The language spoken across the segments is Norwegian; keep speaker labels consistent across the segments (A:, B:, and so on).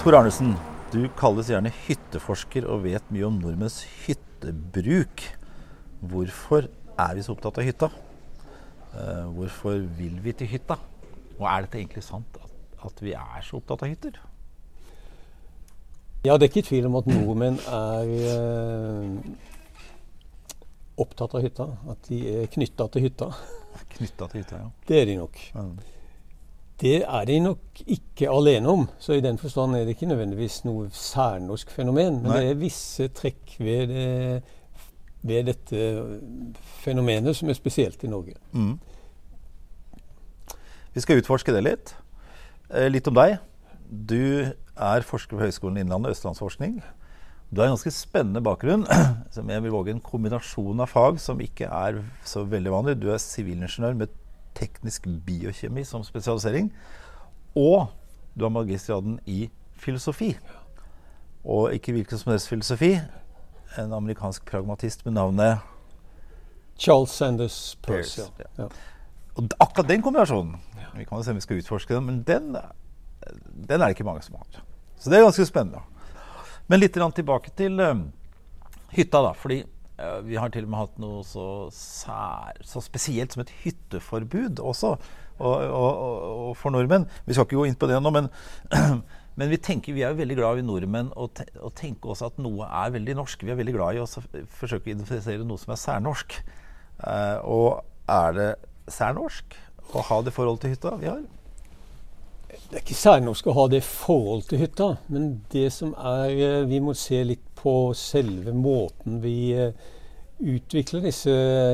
A: Tor Arnesen, du kalles gjerne hytteforsker og vet mye om nordmenns hyttebruk. Hvorfor er vi så opptatt av hytta? Uh, hvorfor vil vi til hytta? Og er dette egentlig sant at, vi er så opptatt av hytter?
B: Ja, det er ikke tvil om at nordmenn er uh, opptatt av hytta. At de er knytta til hytta.
A: Knytta til hytta, ja.
B: Det er de nok. Mm. Det er de nok ikke alene om. Så i den forstand er det ikke nødvendigvis noe særnorsk fenomen. Men Nei. det er visse trekk ved, det, ved, dette fenomenet som er spesielt i Norge. Mm.
A: Vi skal utforske det litt. Eh, litt om deg. Du er forsker ved Høgskolen Innlandet, Østlandsforskning. Du har en ganske spennende bakgrunn, som jeg vil våge en kombinasjon av fag som ikke er så veldig vanlig. Du er sivilingeniør med teknisk biokjemi som spesialisering. Og du har magistergraden i filosofi. Og ikke hvilken som helst filosofi. En amerikansk pragmatist med navnet
B: Charles Sanders Peirce. Ja.
A: Og akkurat den kombinasjonen Vi kan jo se om vi skal utforske den, men den, den er det ikke mange som har. Så det er ganske spennende. Men litt tilbake til um, hytta, da. fordi uh, vi har til og med hatt noe så, sær, så spesielt som et hytteforbud også. Og, og, og, for nordmenn. Vi skal ikke gå inn på det nå, men, men vi tenker vi er veldig glad i nordmenn og, te, og tenker også at noe er veldig norsk. Vi er veldig glad i å forsøke å identifisere noe som er særnorsk. Uh, og er det særnorsk å ha det forholdet til hytta vi har?
B: Det er ikke særnorsk å ha det forhold til hytta, men det som er eh, Vi må se litt på selve måten vi eh, utvikler disse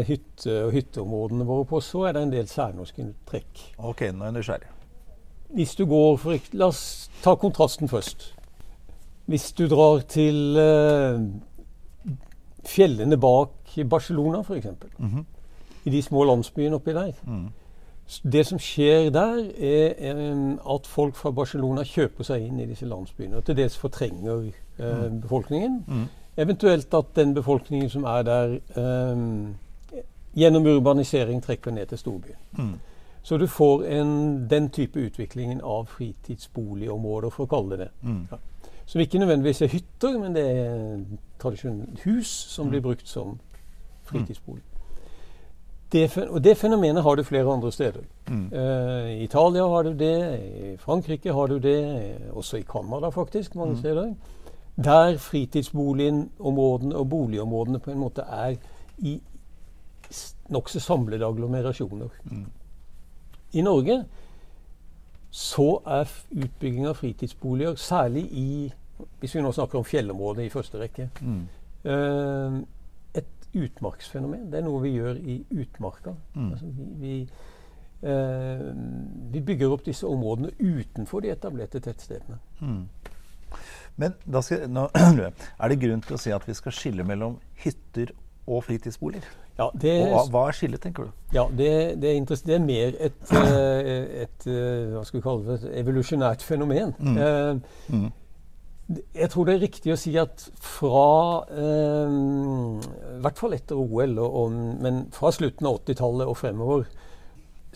B: hytte- og hytteområdene våre på. Så er det en del særnorske trekk.
A: Ok, nå er jeg nysgjerrig.
B: Hvis du går for, La oss ta kontrasten først. Hvis du drar til uh, fjellene bak Barcelona, f.eks. Mm -hmm i de små landsbyene oppi der. Mm. Det som skjer der, er at folk fra Barcelona kjøper seg inn i disse landsbyene. Og til dels fortrenger eh, mm. befolkningen. Mm. Eventuelt at den befolkningen som er der, eh, gjennom urbanisering trekker ned til storbyen. Mm. Så du får en, den type utviklingen av fritidsboligområder, for å kalle det det. Mm. Ja. Som ikke nødvendigvis er hytter, men det er tradisjonelt hus som mm. blir brukt som fritidsbolig. Det, og det fenomenet har du flere andre steder. Mm. Uh, I Italia har du det, i Frankrike har du det, også i Canada faktisk, mange mm. steder. Der fritidsboligen-områdene og boligområdene på en måte er i nokså samlede agglomerasjoner. Mm. I Norge så er utbygging av fritidsboliger, særlig i Hvis vi nå snakker om fjellområdet i første rekke, uh, utmarksfenomen. Det er noe vi gjør i utmarka. Mm. Altså, vi, vi, eh, vi, bygger opp disse områdene utenfor de etablerte tettstedene. Mm.
A: Men skal, nå, er det grunn til å si at vi skal skille mellom hytter og fritidsboliger? Ja, det, og hva er skillet, tenker du?
B: Ja, Det, det, er, det er, mer et, et, et, hva skal vi kalle det, et evolusjonært fenomen. Mm. Eh, mm. Jeg tror det er riktig å si at fra eh, I hvert fall etter OL, og, og, men fra slutten av 80-tallet og fremover,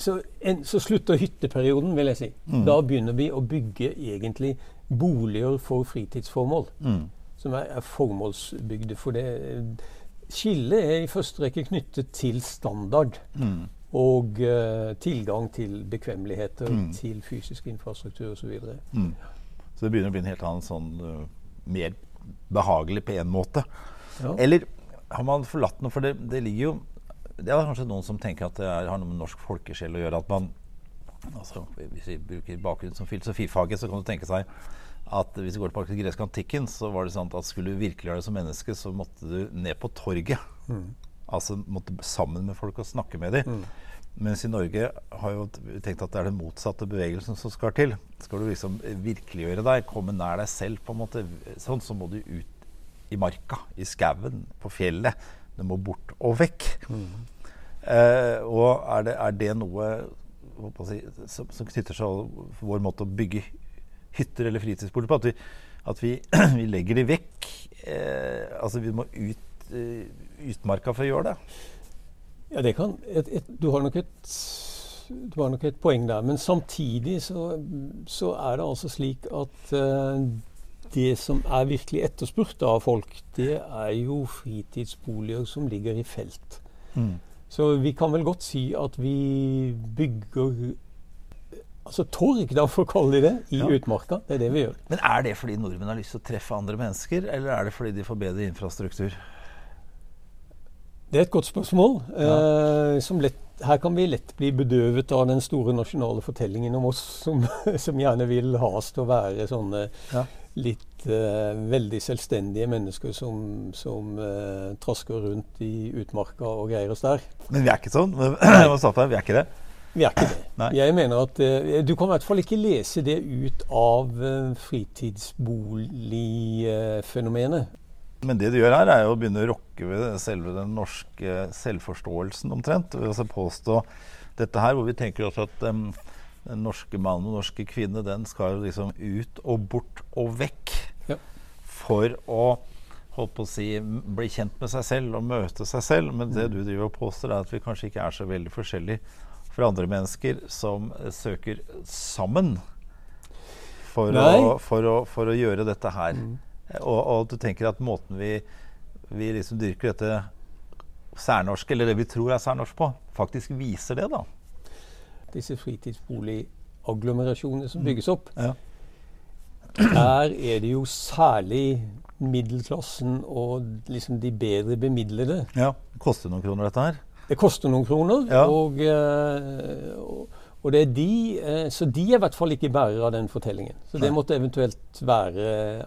B: så, en, så, slutter hytteperioden, vil jeg si. Mm. Da begynner vi å bygge egentlig boliger for fritidsformål. Mm. Som er, er, formålsbygde. For det skillet er i første rekke knyttet til standard. Mm. Og eh, tilgang til bekvemmeligheter, mm. til fysisk infrastruktur osv. Mm.
A: Så det begynner å bli en helt annen sånn uh, mer behagelig på en måte. Ja. Eller har man forlatt noe? For det, det, ligger jo Det er kanskje noen som tenker at det er, har noe med norsk folkesjel å gjøre. At man altså, Hvis vi bruker bakgrunnen som filosofifaget, så kan du tenke seg at hvis vi går tilbake til gresk antikken, så var det sånn at skulle du virkeliggjøre det som menneske, så måtte du ned på torget. Mm. Altså måtte sammen med folk og snakke med dem. Mm. Mens i Norge har jo tenkt at det er den motsatte bevegelsen som skal til. Skal du liksom virkeliggjøre deg, komme nær deg selv, på en måte, sånn, så må du ut i marka, i skauen, på fjellet. Du må bort og vekk. Mm. Eh, og er det, er det noe si, som, som, knytter seg til vår måte å bygge hytter eller fritidsboliger på? At vi, at vi, vi legger de vekk? Eh, altså vi må ut uh, utmarka for å gjøre det?
B: Ja, det kan et, et, Du har nok et du har nok et poeng der. Men samtidig så, så er det altså slik at uh, det som er virkelig etterspurt av folk, det er jo fritidsboliger som ligger i felt. Mm. Så vi kan vel godt si at vi bygger altså torg, da, for å kalle det det, i ja. utmarka. Det er det vi gjør.
A: Men er det fordi nordmenn har lyst til å treffe andre mennesker, eller er det fordi de får bedre infrastruktur?
B: Det er et godt spørsmål. Ja. Eh, lett, her kan vi lett bli bedøvet av den store nasjonale fortellingen om oss som, som gjerne vil ha oss til å være sånne ja. litt uh, veldig selvstendige mennesker som, som uh, trasker rundt i utmarka og greier oss der.
A: Men vi er ikke sånn? vi er ikke det?
B: Vi er ikke det. Nei. Jeg mener at uh, Du kan i hvert fall ikke lese det ut av uh, fritidsboligfenomenet.
A: Men det du gjør her, er jo å begynne å rokke ved selve den norske selvforståelsen omtrent. Ved å påstå dette her, hvor vi tenker også at um, den norske mannen og norske kvinne den skal liksom ut og bort og vekk ja. for å holdt på å si, bli kjent med seg selv og møte seg selv. Men det mm. du driver og påstår, er at vi kanskje ikke er så veldig forskjellige for andre mennesker som søker sammen for, å, for, å, for å, gjøre dette her. Mm. Og, og, du tenker at måten vi, vi liksom dyrker dette særnorske, eller det vi tror er særnorsk på, faktisk viser det, da.
B: Disse fritidsboligagglomerasjonene som mm. bygges opp, ja. der er det jo særlig middelklassen og liksom de bedre bemidlede.
A: Ja, Det koster noen kroner, dette her?
B: Det koster noen kroner. Ja. Og, eh, og, det er de, eh, så de er i hvert fall ikke bærere av den fortellingen. Så det måtte eventuelt være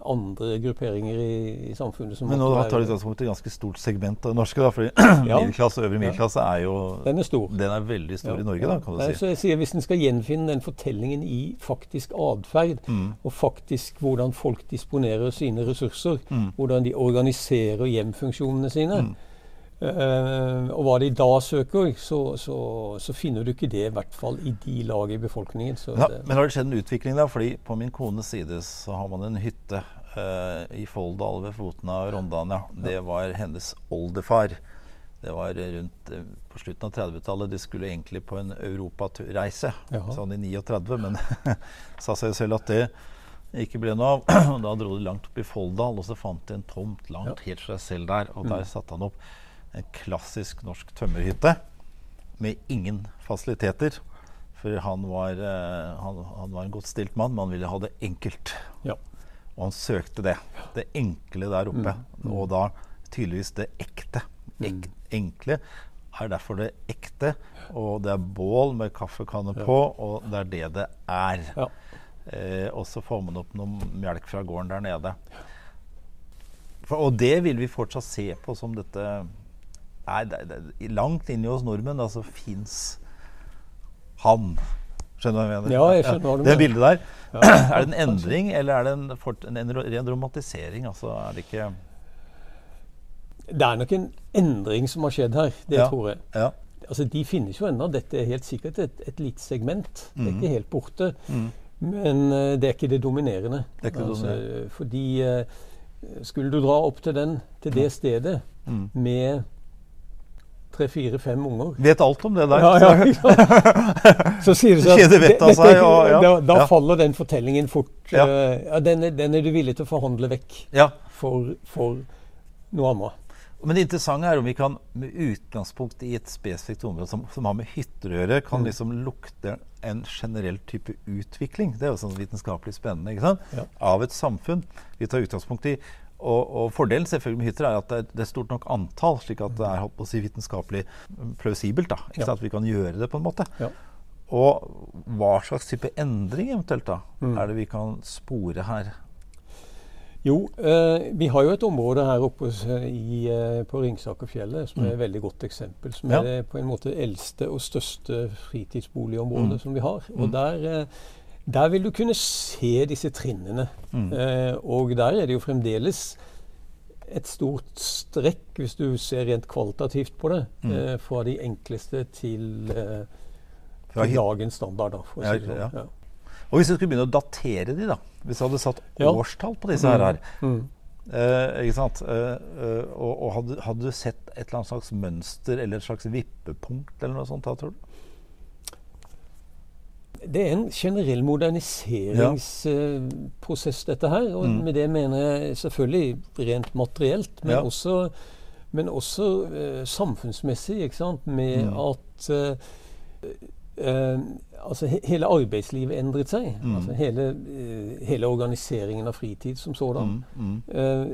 B: andre grupperinger i, i samfunnet som
A: Men nå tar du utgangspunkt i et ganske stort segment av det norske. da, fordi ja. middelklasse og øvre middelklasse er jo
B: Den er stor.
A: Den er veldig stor ja. i Norge, da, kan du si.
B: Så jeg sier Hvis en skal gjenfinne den fortellingen i faktisk atferd, mm. og faktisk hvordan folk disponerer sine ressurser, mm. hvordan de organiserer hjemfunksjonene sine, mm Uh, og hva de da søker, så, så, så, finner du ikke det, i hvert fall i de lag i befolkningen.
A: Ja, men har det skjedd en utvikling, da? Fordi på min kones side så har man en hytte uh, i Folldal ved foten av Rondane. Det var hennes oldefar. Det var rundt uh, på slutten av 30-tallet. De skulle egentlig på en europareise, sånn i 39, men sa seg selv at det ikke ble noe av. da dro de langt opp i Folldal, og så fant de en tomt langt helt for seg selv der. Og der mm. satte han opp en klassisk norsk tømmerhytte med ingen fasiliteter. For han var, uh, han, han var en godt stilt mann, men han ville ha det enkelt. Ja. Og han søkte det. Det enkle der oppe. Mm. Mm. Og da tydeligvis det ekte. Mm. Ek, enkle er derfor det ekte. Og det er bål med kaffekanne på, og det er det det er. Ja. Eh, og så får man opp noe melk fra gården der nede. For, og det vil vi fortsatt se på som dette Nei, det, det, langt inni hos nordmenn da, så fins han. Skjønner du hva jeg mener?
B: Ja, jeg skjønner hva du
A: mener. Det bildet der. Ja. er det en endring, eller er det en, en, en ren romantisering? Altså, er det ikke
B: Det er nok en endring som har skjedd her. Det ja. tror jeg. Ja. Altså, De finnes jo ennå. Dette er helt sikkert et, et lite segment. Mm. Det er ikke mm. helt borte. Mm. Men uh, det er ikke det dominerende. Det er ikke det altså, dominerende. Fordi uh, skulle du dra opp til, den, til det stedet mm. med tre-fire-fem unger.
A: Vet alt om det der.
B: Ja, ja, så sier det seg at det, seg, og, da, da faller den fortellingen fort. Ja. Uh, den, den, er du villig til å forhandle vekk for, for, noe annet.
A: Men det interessante er om vi kan med utgangspunkt i et spesifikt område som, som har med hytter å gjøre, kan mm. liksom lukte en generell type utvikling. Det er jo sånn vitenskapelig spennende. ikke sant? Av et samfunn. Vi tar utgangspunkt i og, og, Fordelen selvfølgelig med hytter er at det er, stort nok antall, slik at det er si, vitenskapelig plausibelt. da, ikke ja. sant? At vi kan gjøre det på en måte. Ja. Og hva slags type endring eventuelt da, mm. er det vi kan spore her?
B: Jo, eh, vi har jo et område her oppe i, eh, på Ringsakerfjellet som er et mm. veldig godt eksempel. Som ja. er på en måte eldste og største fritidsboligområdet mm. som vi har. Og mm. der eh, der vil du kunne se disse trinnene. Mm. Eh, og der er det jo fremdeles et stort strekk, hvis du ser rent kvalitativt på det, mm. eh, fra de enkleste til, eh, til dagens standard. Da, for å si sånn. Ja.
A: Og hvis du skulle begynne å datere de, da, hvis du hadde satt årstall på disse her, mm. mm. Eh, ikke sant? Eh, eh, og, og hadde, hadde, du sett et eller annet slags mønster eller et slags vippepunkt eller noe sånt da, tror du?
B: Det er en generell moderniseringsprosess, dette her. Og
A: Mm.
B: med det mener jeg selvfølgelig rent materielt, men også, men også uh, samfunnsmessig. ikke sant? Med
A: Mm.
B: at uh, eh, altså he hele arbeidslivet endret seg.
A: Mm.
B: Altså hele, eh, hele organiseringen av fritid som sådan.
A: Mm, mm.
B: Eh,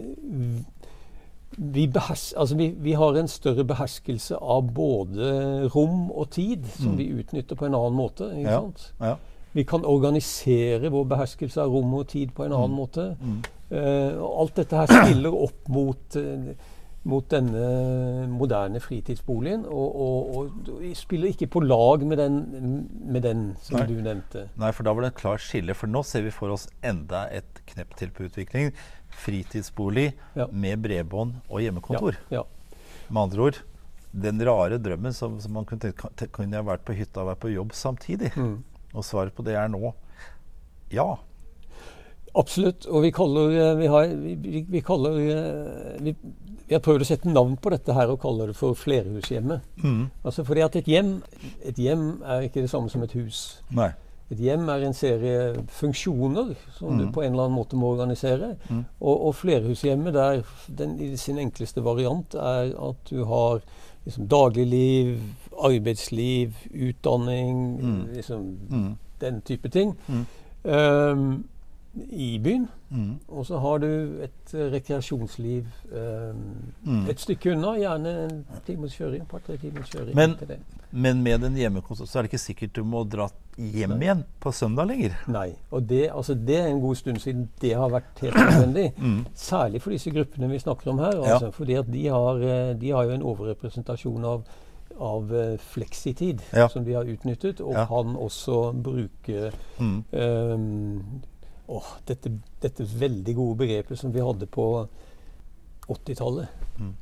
B: vi, behers, altså vi, vi har en større beherskelse av både rom og tid, som
A: Mm.
B: vi utnytter på en annen måte.
A: Ja.
B: sant?
A: Ja.
B: Vi kan organisere vår beherskelse av rom og tid på en annen
A: Mm.
B: måte.
A: Mm.
B: Uh, og alt dette her spiller opp mot, eh, mot denne moderne fritidsboligen, og, og, og spiller ikke på lag med den, med den som
A: Nei.
B: du nevnte.
A: Nei, for da var det et klart skille. For nå ser vi for oss enda et knepp til på utviklingen. Fritidsbolig
B: Ja.
A: med bredbånd og hjemmekontor.
B: Ja.
A: Med andre ord, den rare drømmen som, som man kunne tenke Kunne jeg vært på hytta og vært på jobb samtidig?
B: Mm.
A: Og svaret på det er nå ja.
B: Absolutt. Og vi kaller, eh, vi har, vi, vi, vi kaller eh, vi, vi har prøvd å sette navn på dette her og kaller det for flerhushjemmet.
A: Mm.
B: Altså fordi at et hjem, et hjem er ikke det samme som et hus.
A: Nei.
B: Et hjem er en serie funksjoner som du
A: Mm.
B: på en eller annen måte må organisere.
A: Mm.
B: Og, og flerhushjemmet der, den, i sin enkleste variant, er at du har liksom, dagligliv, arbeidsliv, utdanning,
A: Mm.
B: liksom,
A: Mm.
B: den type ting. Um, I byen.
A: Mm.
B: Og så har du et eh, rekreasjonsliv um,
A: Mm.
B: et stykke unna. Gjerne en times kjøring, par-tre timers kjøring.
A: Men-. Men med den hjemmekontoret så er det ikke sikkert du må dra hjem
B: Nei.
A: igjen på søndag lenger.
B: Nei. Og det, altså, det er en god stund siden det har vært helt nødvendig.
A: Mm.
B: Særlig for disse gruppene vi snakker om her.
A: Ja.
B: Altså, fordi at de har, eh, de har jo en overrepresentasjon av, av fleksitid
A: Ja.
B: som de har utnyttet, og
A: Ja.
B: kan også bruke
A: Mm.
B: ehm, åh, dette, dette veldig gode begrepet som vi hadde på 80-tallet.
A: Mm.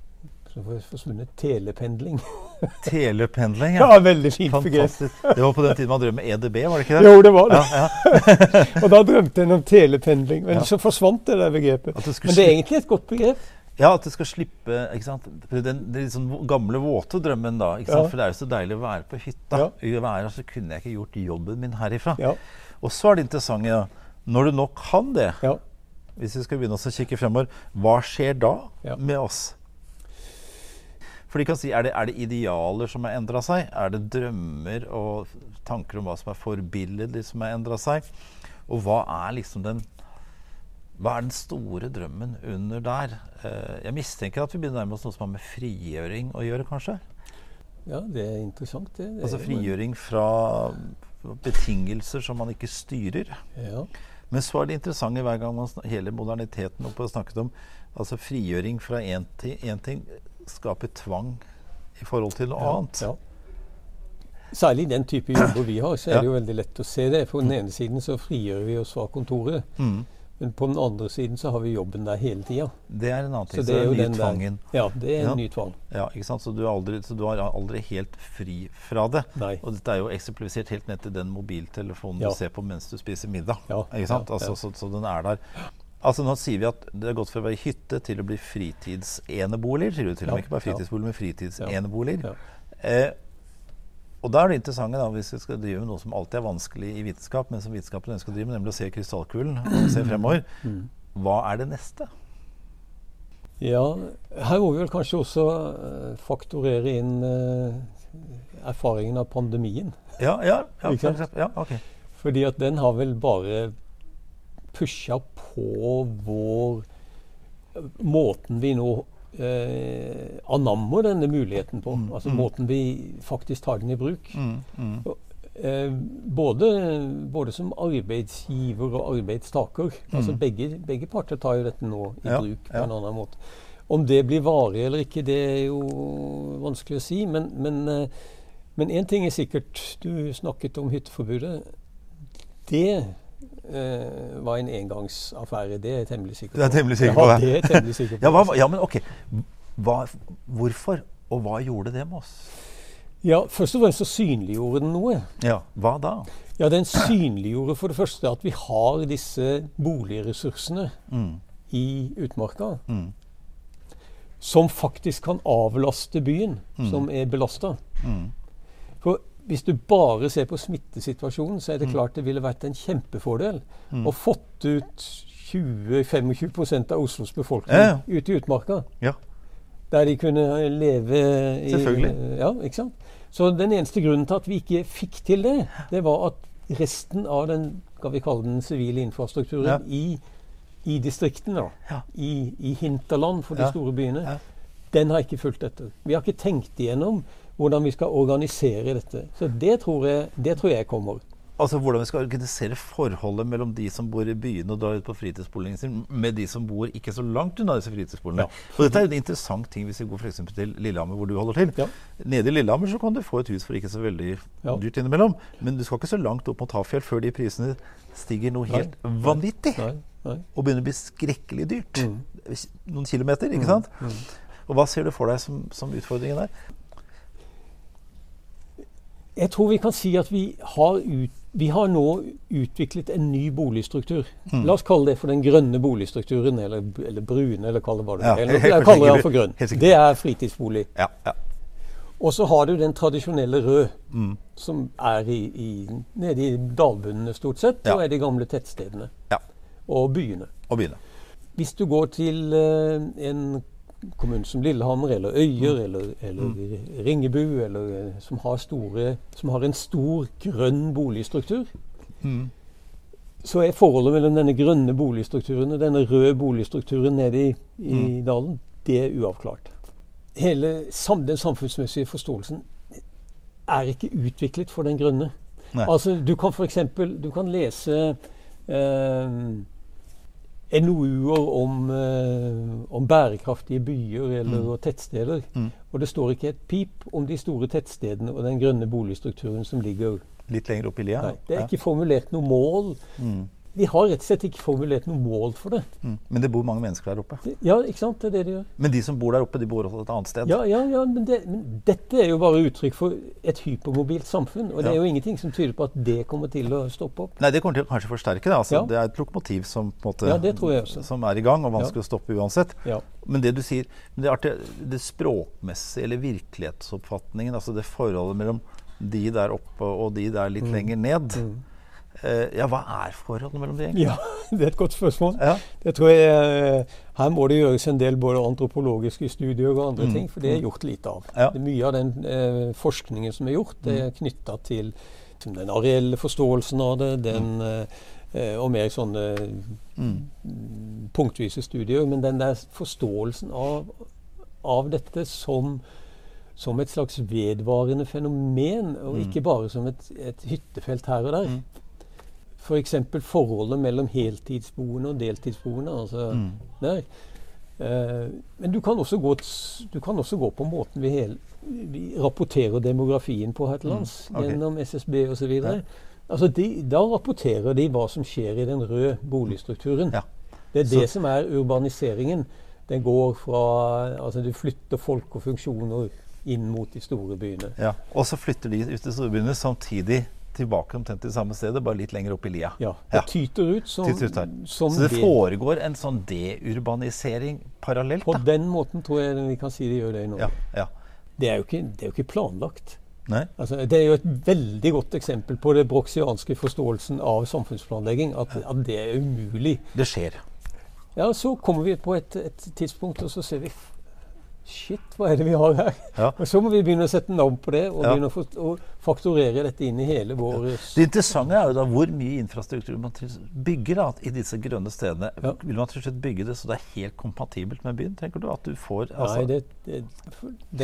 B: Som forsvunnet telependling.
A: Telependling,
B: Ja,
A: ja.
B: veldig fint begrep.
A: Fantastisk. Det var på den tiden man drømte med EDB, var det ikke det?
B: Jo, det var det.
A: Ja, ja.
B: og da drømte en om telependling. Men så forsvant det der begrepet. Men det er egentlig et godt begrep.
A: Ja, at du skal slippe ikke sant? Den, den sånn gamle, våte drømmen, da. Ikke sant?
B: Ja.
A: For det er jo så deilig å være på hytta.
B: Ja.
A: I været så kunne jeg ikke gjort jobben min herifra.
B: Ja.
A: Og så er det interessante, ja, når du nå kan det,
B: ja.
A: hvis vi skal begynne å kikke fremover, hva skjer da
B: Ja.
A: med oss? For de kan si, er det, er det idealer som har endra seg? Er det drømmer og tanker om hva som er forbilledlig som har endra seg? Og hva er liksom den hva er den store drømmen under der? Eh, jeg mistenker at vi begynner å nærme oss noe som har med frigjøring å gjøre, kanskje?
B: ja, det er interessant, det. det
A: Altså frigjøring fra betingelser som man ikke styrer.
B: Ja.
A: Men så er det interessante hver gang man hele moderniteten oppe og snakket om altså frigjøring fra én ting, skaper tvang i forhold til noe
B: Ja,
A: annet.
B: ja. Særlig i den type jobber vi har, så er det jo veldig lett å se det. På den ene siden så frigjør vi oss fra kontoret,
A: Mm.
B: Men på den andre siden så har vi jobben der hele tida.
A: Det er en annen ting.
B: Så
A: Så
B: det er jo
A: den nye
B: den der.
A: tvangen.
B: Ja, det er en
A: Ja.
B: ny tvang.
A: Ja, ikke sant? Så du, er aldri, så du er aldri helt fri fra det.
B: Nei.
A: Og dette er jo eksemplifisert helt ned til den mobiltelefonen
B: Ja.
A: du ser på mens du spiser middag.
B: Ja,
A: Ikke sant? Altså. Så, så den er der. Altså Nå sier vi at det er gått fra å være hytte til å bli fritidseneboliger. Sier du til og med ikke bare fritidsboliger, men fritidseneboliger.
B: Ja.
A: Eh, og da er det interessante, da, hvis vi skal drive med noe som alltid er vanskelig i vitenskap, men som vitenskapen ønsker å drive med, nemlig å se krystallkulen og se fremover.
B: Mm.
A: Hva er det neste?
B: Ja, her må vi vel kanskje også eh, faktorere inn eh, erfaringen av pandemien.
A: Ja, ja, ja, ja ok.
B: Fordi at den har vel bare pusha på vår Måten vi nå eh, anammer denne muligheten på.
A: Mm,
B: Altså
A: mm.
B: måten vi faktisk tar den i bruk.
A: Mm, mm.
B: Eh, både, både som arbeidsgiver og arbeidstaker. Altså
A: Mm.
B: begge, begge parter tar jo dette nå i
A: Ja,
B: bruk på
A: ja.
B: en annen måte. Om det blir varig eller ikke, det er jo vanskelig å si. Men, men, eh, men én ting er sikkert. Du snakket om hytteforbudet. Det eh, var en engangsaffære. Det er jeg temmelig sikker på.
A: Du er temmelig sikker på det?
B: det er jeg temmelig sikker på.
A: Ja, hva, ja, men ok. Hva, hvorfor, og hva gjorde det med oss?
B: Ja, Først og fremst så synliggjorde den noe.
A: Ja, hva da?
B: Ja, Den synliggjorde for det første at vi har disse boligressursene
A: Mm,
B: i utmarka
A: mm,
B: som faktisk kan avlaste byen,
A: Mm.
B: som er belasta.
A: mm,
B: For hvis du bare ser på smittesituasjonen, så er det klart det ville vært en kjempefordel å fått ut 20-25% av Oslos befolkning
A: Ja, ja.
B: ut i utmarka.
A: Ja.
B: Der de kunne leve i
A: Selvfølgelig.
B: Ja, ikke sant? Så den eneste grunnen til at vi ikke fikk til det, det var at resten av den skal vi kalle den sivile infrastrukturen i, i distriktene, i, i hinterland for de store byene, den har ikke fulgt etter. Vi har ikke tenkt igjennom hvordan vi skal organisere dette. Så det tror jeg, det tror jeg kommer.
A: Altså Hvordan vi skal organisere forholdet mellom de som bor i byene og drar ut på fritidsboligen sin, med de som bor ikke så langt unna disse fritidsbolene.
B: Ja.
A: Og Dette er jo en interessant ting hvis vi går for til Lillehammer, hvor du holder til.
B: Ja.
A: Nede i Lillehammer så kan du få et hus for ikke så veldig
B: Ja.
A: dyrt innimellom. Men du skal ikke så langt opp mot Hafjell før de prisene stiger noe helt vanvittig.
B: Nei, nei.
A: Og begynner å bli skrekkelig dyrt.
B: Mm.
A: Noen kilometer, ikke sant? Og hva ser du for deg som, som utfordringen der?
B: Jeg tror vi kan si at vi har, ut, vi har nå utviklet en ny boligstruktur.
A: Mm.
B: La oss kalle det for den grønne boligstrukturen, eller, eller brune, eller kall det hva du vil.
A: Jeg
B: kaller
A: den
B: for grønn. Det er fritidsbolig.
A: Ja, ja.
B: Og så har du den tradisjonelle rød,
A: Mm.
B: som er i, i, nede i dalbunnene stort sett,
A: Ja.
B: og er de gamle tettstedene
A: ja.
B: og byene.
A: Og byene.
B: Hvis du går til uh, en kommune som Lillehammer eller Øyer eller, eller Ringebu, eller, eh, som, har store, som har en stor grønn boligstruktur,
A: Mm.
B: så er forholdet mellom denne grønne boligstrukturen og denne røde boligstrukturen nede i, i dalen, det er uavklart. Hele sam, den samfunnsmessige forståelsen er ikke utviklet for den grønne.
A: Nei.
B: Altså, du kan f.eks. du kan lese eh, NOU-er om, eh, om bærekraftige byer eller og tettsteder.
A: Mm.
B: Og det står ikke et pip om de store tettstedene og den grønne boligstrukturen som ligger
A: Litt lenger opp i lia?
B: Nei, Det er
A: Ja.
B: ikke formulert noe mål.
A: Mm.
B: Vi har rett og slett ikke formulert noe mål for det.
A: Mm. Men det bor mange mennesker der oppe.
B: Det- Ja, ikke sant? Det er det de gjør.
A: Men de som bor der oppe, de bor også et annet sted.
B: Ja, ja, ja men, det, men dette er jo bare uttrykk for et hypermobilt samfunn. Og det
A: Ja.
B: er jo ingenting som tyder på at det kommer til å stoppe opp.
A: Nei, det kommer til å kanskje forsterke det. Altså,
B: Ja.
A: Det er et lokomotiv som, på måte,
B: Ja, det tror jeg også.
A: som er i gang, og vanskelig å stoppe uansett.
B: Ja.
A: Men det du sier, det, artig, det språkmessige, eller virkelighetsoppfatningen, altså det forholdet mellom de der oppe og de der
B: Mm.
A: litt lenger ned eh, Ja, hva er forholdet mellom de egentlig?
B: ja, det er et godt spørsmål.
A: Ja.
B: Det tror jeg, eh, Her må det gjøres en del både antropologiske studier og andre
A: Mm.
B: ting, for det er gjort lite av.
A: Ja.
B: Det mye av den eh, forskningen som er gjort, det er knytta til til den areelle forståelsen av det, den, eh, eh, og mer sånne
A: Mm.
B: punktvise studier. Men den der forståelsen av, av dette som, som et slags vedvarende fenomen, og ikke bare som et, et hyttefelt her og der.
A: Mm.
B: F.eks. For forholdet mellom heltidsboende og deltidsboende. Altså
A: Mm.
B: der. Eh, men du kan, også gå, du kan også gå på måten vi, hel, vi rapporterer demografien på her til lands,
A: Mm, Okay.
B: gjennom SSB osv.
A: Ja.
B: Altså de, da rapporterer de hva som skjer i den røde boligstrukturen.
A: Ja.
B: Det er
A: Så-
B: det som er urbaniseringen. Den går fra Altså du flytter folk og funksjoner inn mot de store byene.
A: Ja. Og så flytter de ut til storbyene samtidig tilbake omtrent til samme stedet, bare litt lenger opp i lia.
B: Ja, Det tyter ut som,
A: Tyter ut
B: som
A: Så det
B: det-
A: foregår en sånn deurbanisering parallelt,
B: På
A: da.
B: den måten tror jeg vi kan si de gjør det i Norge.
A: Ja, ja.
B: Det, er ikke, det er jo ikke planlagt. Altså, det er jo et veldig godt eksempel på det broxianske forståelsen av samfunnsplanlegging. At, at det er umulig.
A: Det skjer.
B: Ja, Så kommer vi på et, et tidspunkt, og så ser vi Shit, hva er det vi har her?
A: Ja.
B: Og Så må vi begynne å sette navn på det, og
A: Ja.
B: begynne å, få, å fakturere dette inn i hele vår
A: Det interessante er jo da hvor mye infrastruktur man bygger da, i disse grønne stedene.
B: Ja.
A: Vil man til slutt bygge det så det er helt kompatibelt med byen? Tenker du at du får altså,
B: Nei, det, det,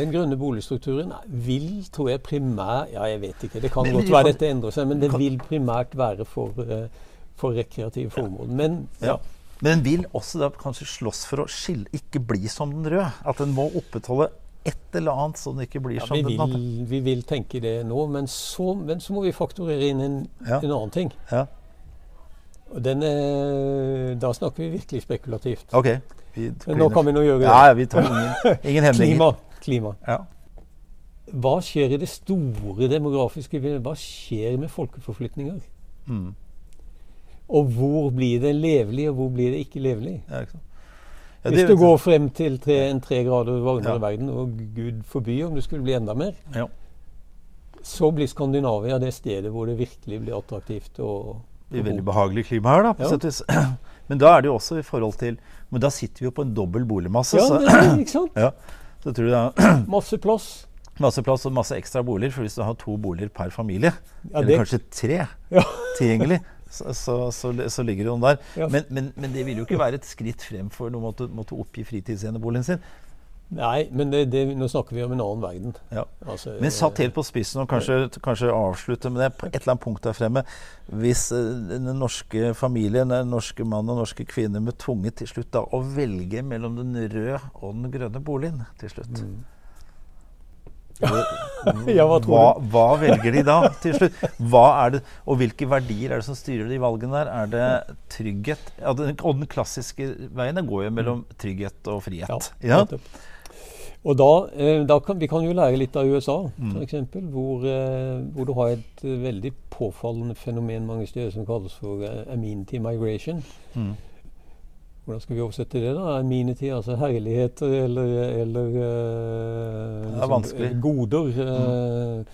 B: Den grønne boligstrukturen vil, tror jeg, primært Ja, jeg vet ikke. Det kan
A: Men-
B: godt
A: men
B: være
A: kan-
B: dette endrer seg, men det
A: kan-
B: vil primært være for, eh, for rekreative formål. Men
A: ja. Men den vil også da kanskje slåss for å skille, ikke bli som den røde. At den må opprettholde et eller annet så den ikke blir
B: Ja,
A: som
B: vi,
A: den andre.
B: vi vil tenke det nå, men så, men så må vi fakturere inn en,
A: Ja.
B: en annen ting.
A: Ja.
B: Og den er, da snakker vi virkelig spekulativt.
A: OK. Vi
B: Men nå kan vi nå gjøre det.
A: Ja, vi tar ingen, ingen hemninger.
B: Klima. klima.
A: Ja.
B: Hva skjer i det store demografiske? Hva skjer med folkeforflytninger?
A: Mm.
B: Og hvor blir det levelig, og hvor blir det ikke levelig?
A: Ja, ikke? Ja,
B: Hvis du går frem til tre, en tre grader varmere
A: Ja.
B: verden, og gud forby om det skulle bli enda mer,
A: Ja.
B: så blir Skandinavia det stedet hvor det virkelig blir attraktivt. å
A: det blir veldig behagelig klima her, da. på sett vis. Men da er det jo også i forhold til Men da sitter vi jo på en dobbel boligmasse.
B: Ja, det er, ikke sant?
A: Ja, så tror jeg da,
B: Masse plass.
A: Masse plass og masse ekstra boliger. For hvis du har to boliger per familie, ja, eller kanskje tre ja. tilgjengelig, så, så, så, så, ligger hun der. der. Men, men, men, det vil jo ikke være et skritt frem for å måtte, måtte oppgi fritidseneboligen sin.
B: Nei, men det, det, nå snakker vi om en annen verden.
A: Ja. Altså, men satt helt på spissen, og kanskje, kanskje, avslutte med det på et eller annet punkt der fremme Hvis uh, den norske familien, den norske mann og norske kvinne ble tvunget til slutt da, å velge mellom den røde og den grønne boligen til slutt mm.
B: ja, hva,
A: hva, hva, velger de da til slutt? Hva er Det, og hvilke verdier er det som styrer de valgene der? Er det trygghet? Ja, den, og den klassiske veien går jo mellom mm. trygghet og frihet. Ja?
B: Og da, eh, da kan, Vi kan jo lære litt av USA, mm. f.eks., hvor, eh, hvor, du har et eh, veldig påfallende fenomen mange steder som kalles for amenity migration. Mm. Hvordan skal vi oversette det? da? Amenity, altså herligheter eller, eller
A: uh, liksom,
B: goder. Mm.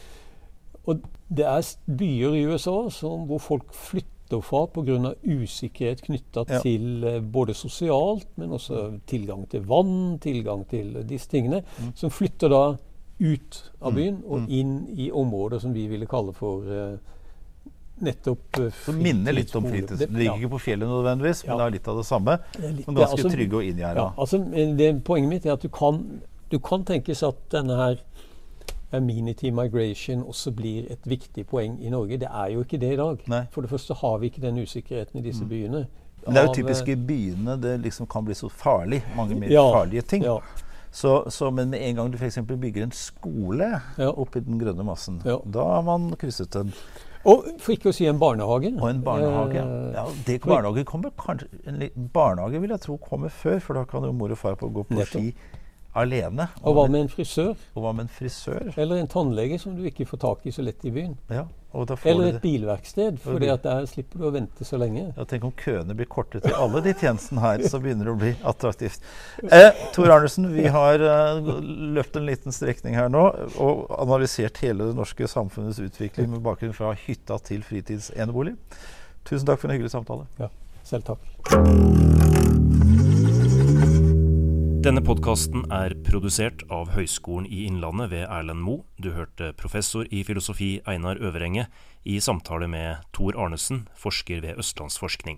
B: og det er byer i USA som, hvor folk flytter fra pga. usikkerhet knytta ja. til eh, både sosialt, men også tilgang til vann, tilgang til disse tingene, mm. som flytter da ut av mm. byen og mm. inn i områder som vi ville kalle for uh, nettopp uh,
A: Som minner litt om fritids... Det ligger ikke på fjellet nødvendigvis, men ja. det er litt av det samme. Det litt, men ganske altså, trygge og inngjerda.
B: Ja, altså, poenget mitt er at du kan, du kan tenkes at denne her amenity migration også blir et viktig poeng i Norge. Det er jo ikke det i dag. Nei. For det første har vi ikke den usikkerheten i disse mm. byene.
A: Men det er jo typisk i byene det liksom kan bli så farlig. Mange mer ja, farlige ting. Ja. Så, så, men med en gang du f.eks. bygger en skole ja. oppi den grønne massen, ja. da har man krysset en
B: og for ikke å si en barnehage.
A: Og en barnehage. Eh, ja, det, barnehage kommer kanskje, en barnehage vil jeg tro kommer før, for da kan jo mor og far på gå på ski alene.
B: Og hva med en frisør?
A: Og hva med en frisør?
B: Eller en tannlege som du ikke får tak i så lett i byen.
A: Ja,
B: Eller et bilverksted, for der slipper du å vente så lenge.
A: Ja, Tenk om køene blir korte til alle de tjenestene her, så begynner det å bli attraktivt. Eh, Tor Arnesen, vi har eh, løpt en liten strekning her nå og analysert hele det norske samfunnets utvikling med bakgrunn fra hytta til fritidsenebolig. Tusen takk for en hyggelig samtale.
B: Ja, selv takk.
C: Denne podkasten er produsert av Høgskolen i Innlandet ved Erlend Moe. Du hørte professor i filosofi Einar Øverenge i samtale med Tor Arnesen, forsker ved Østlandsforskning.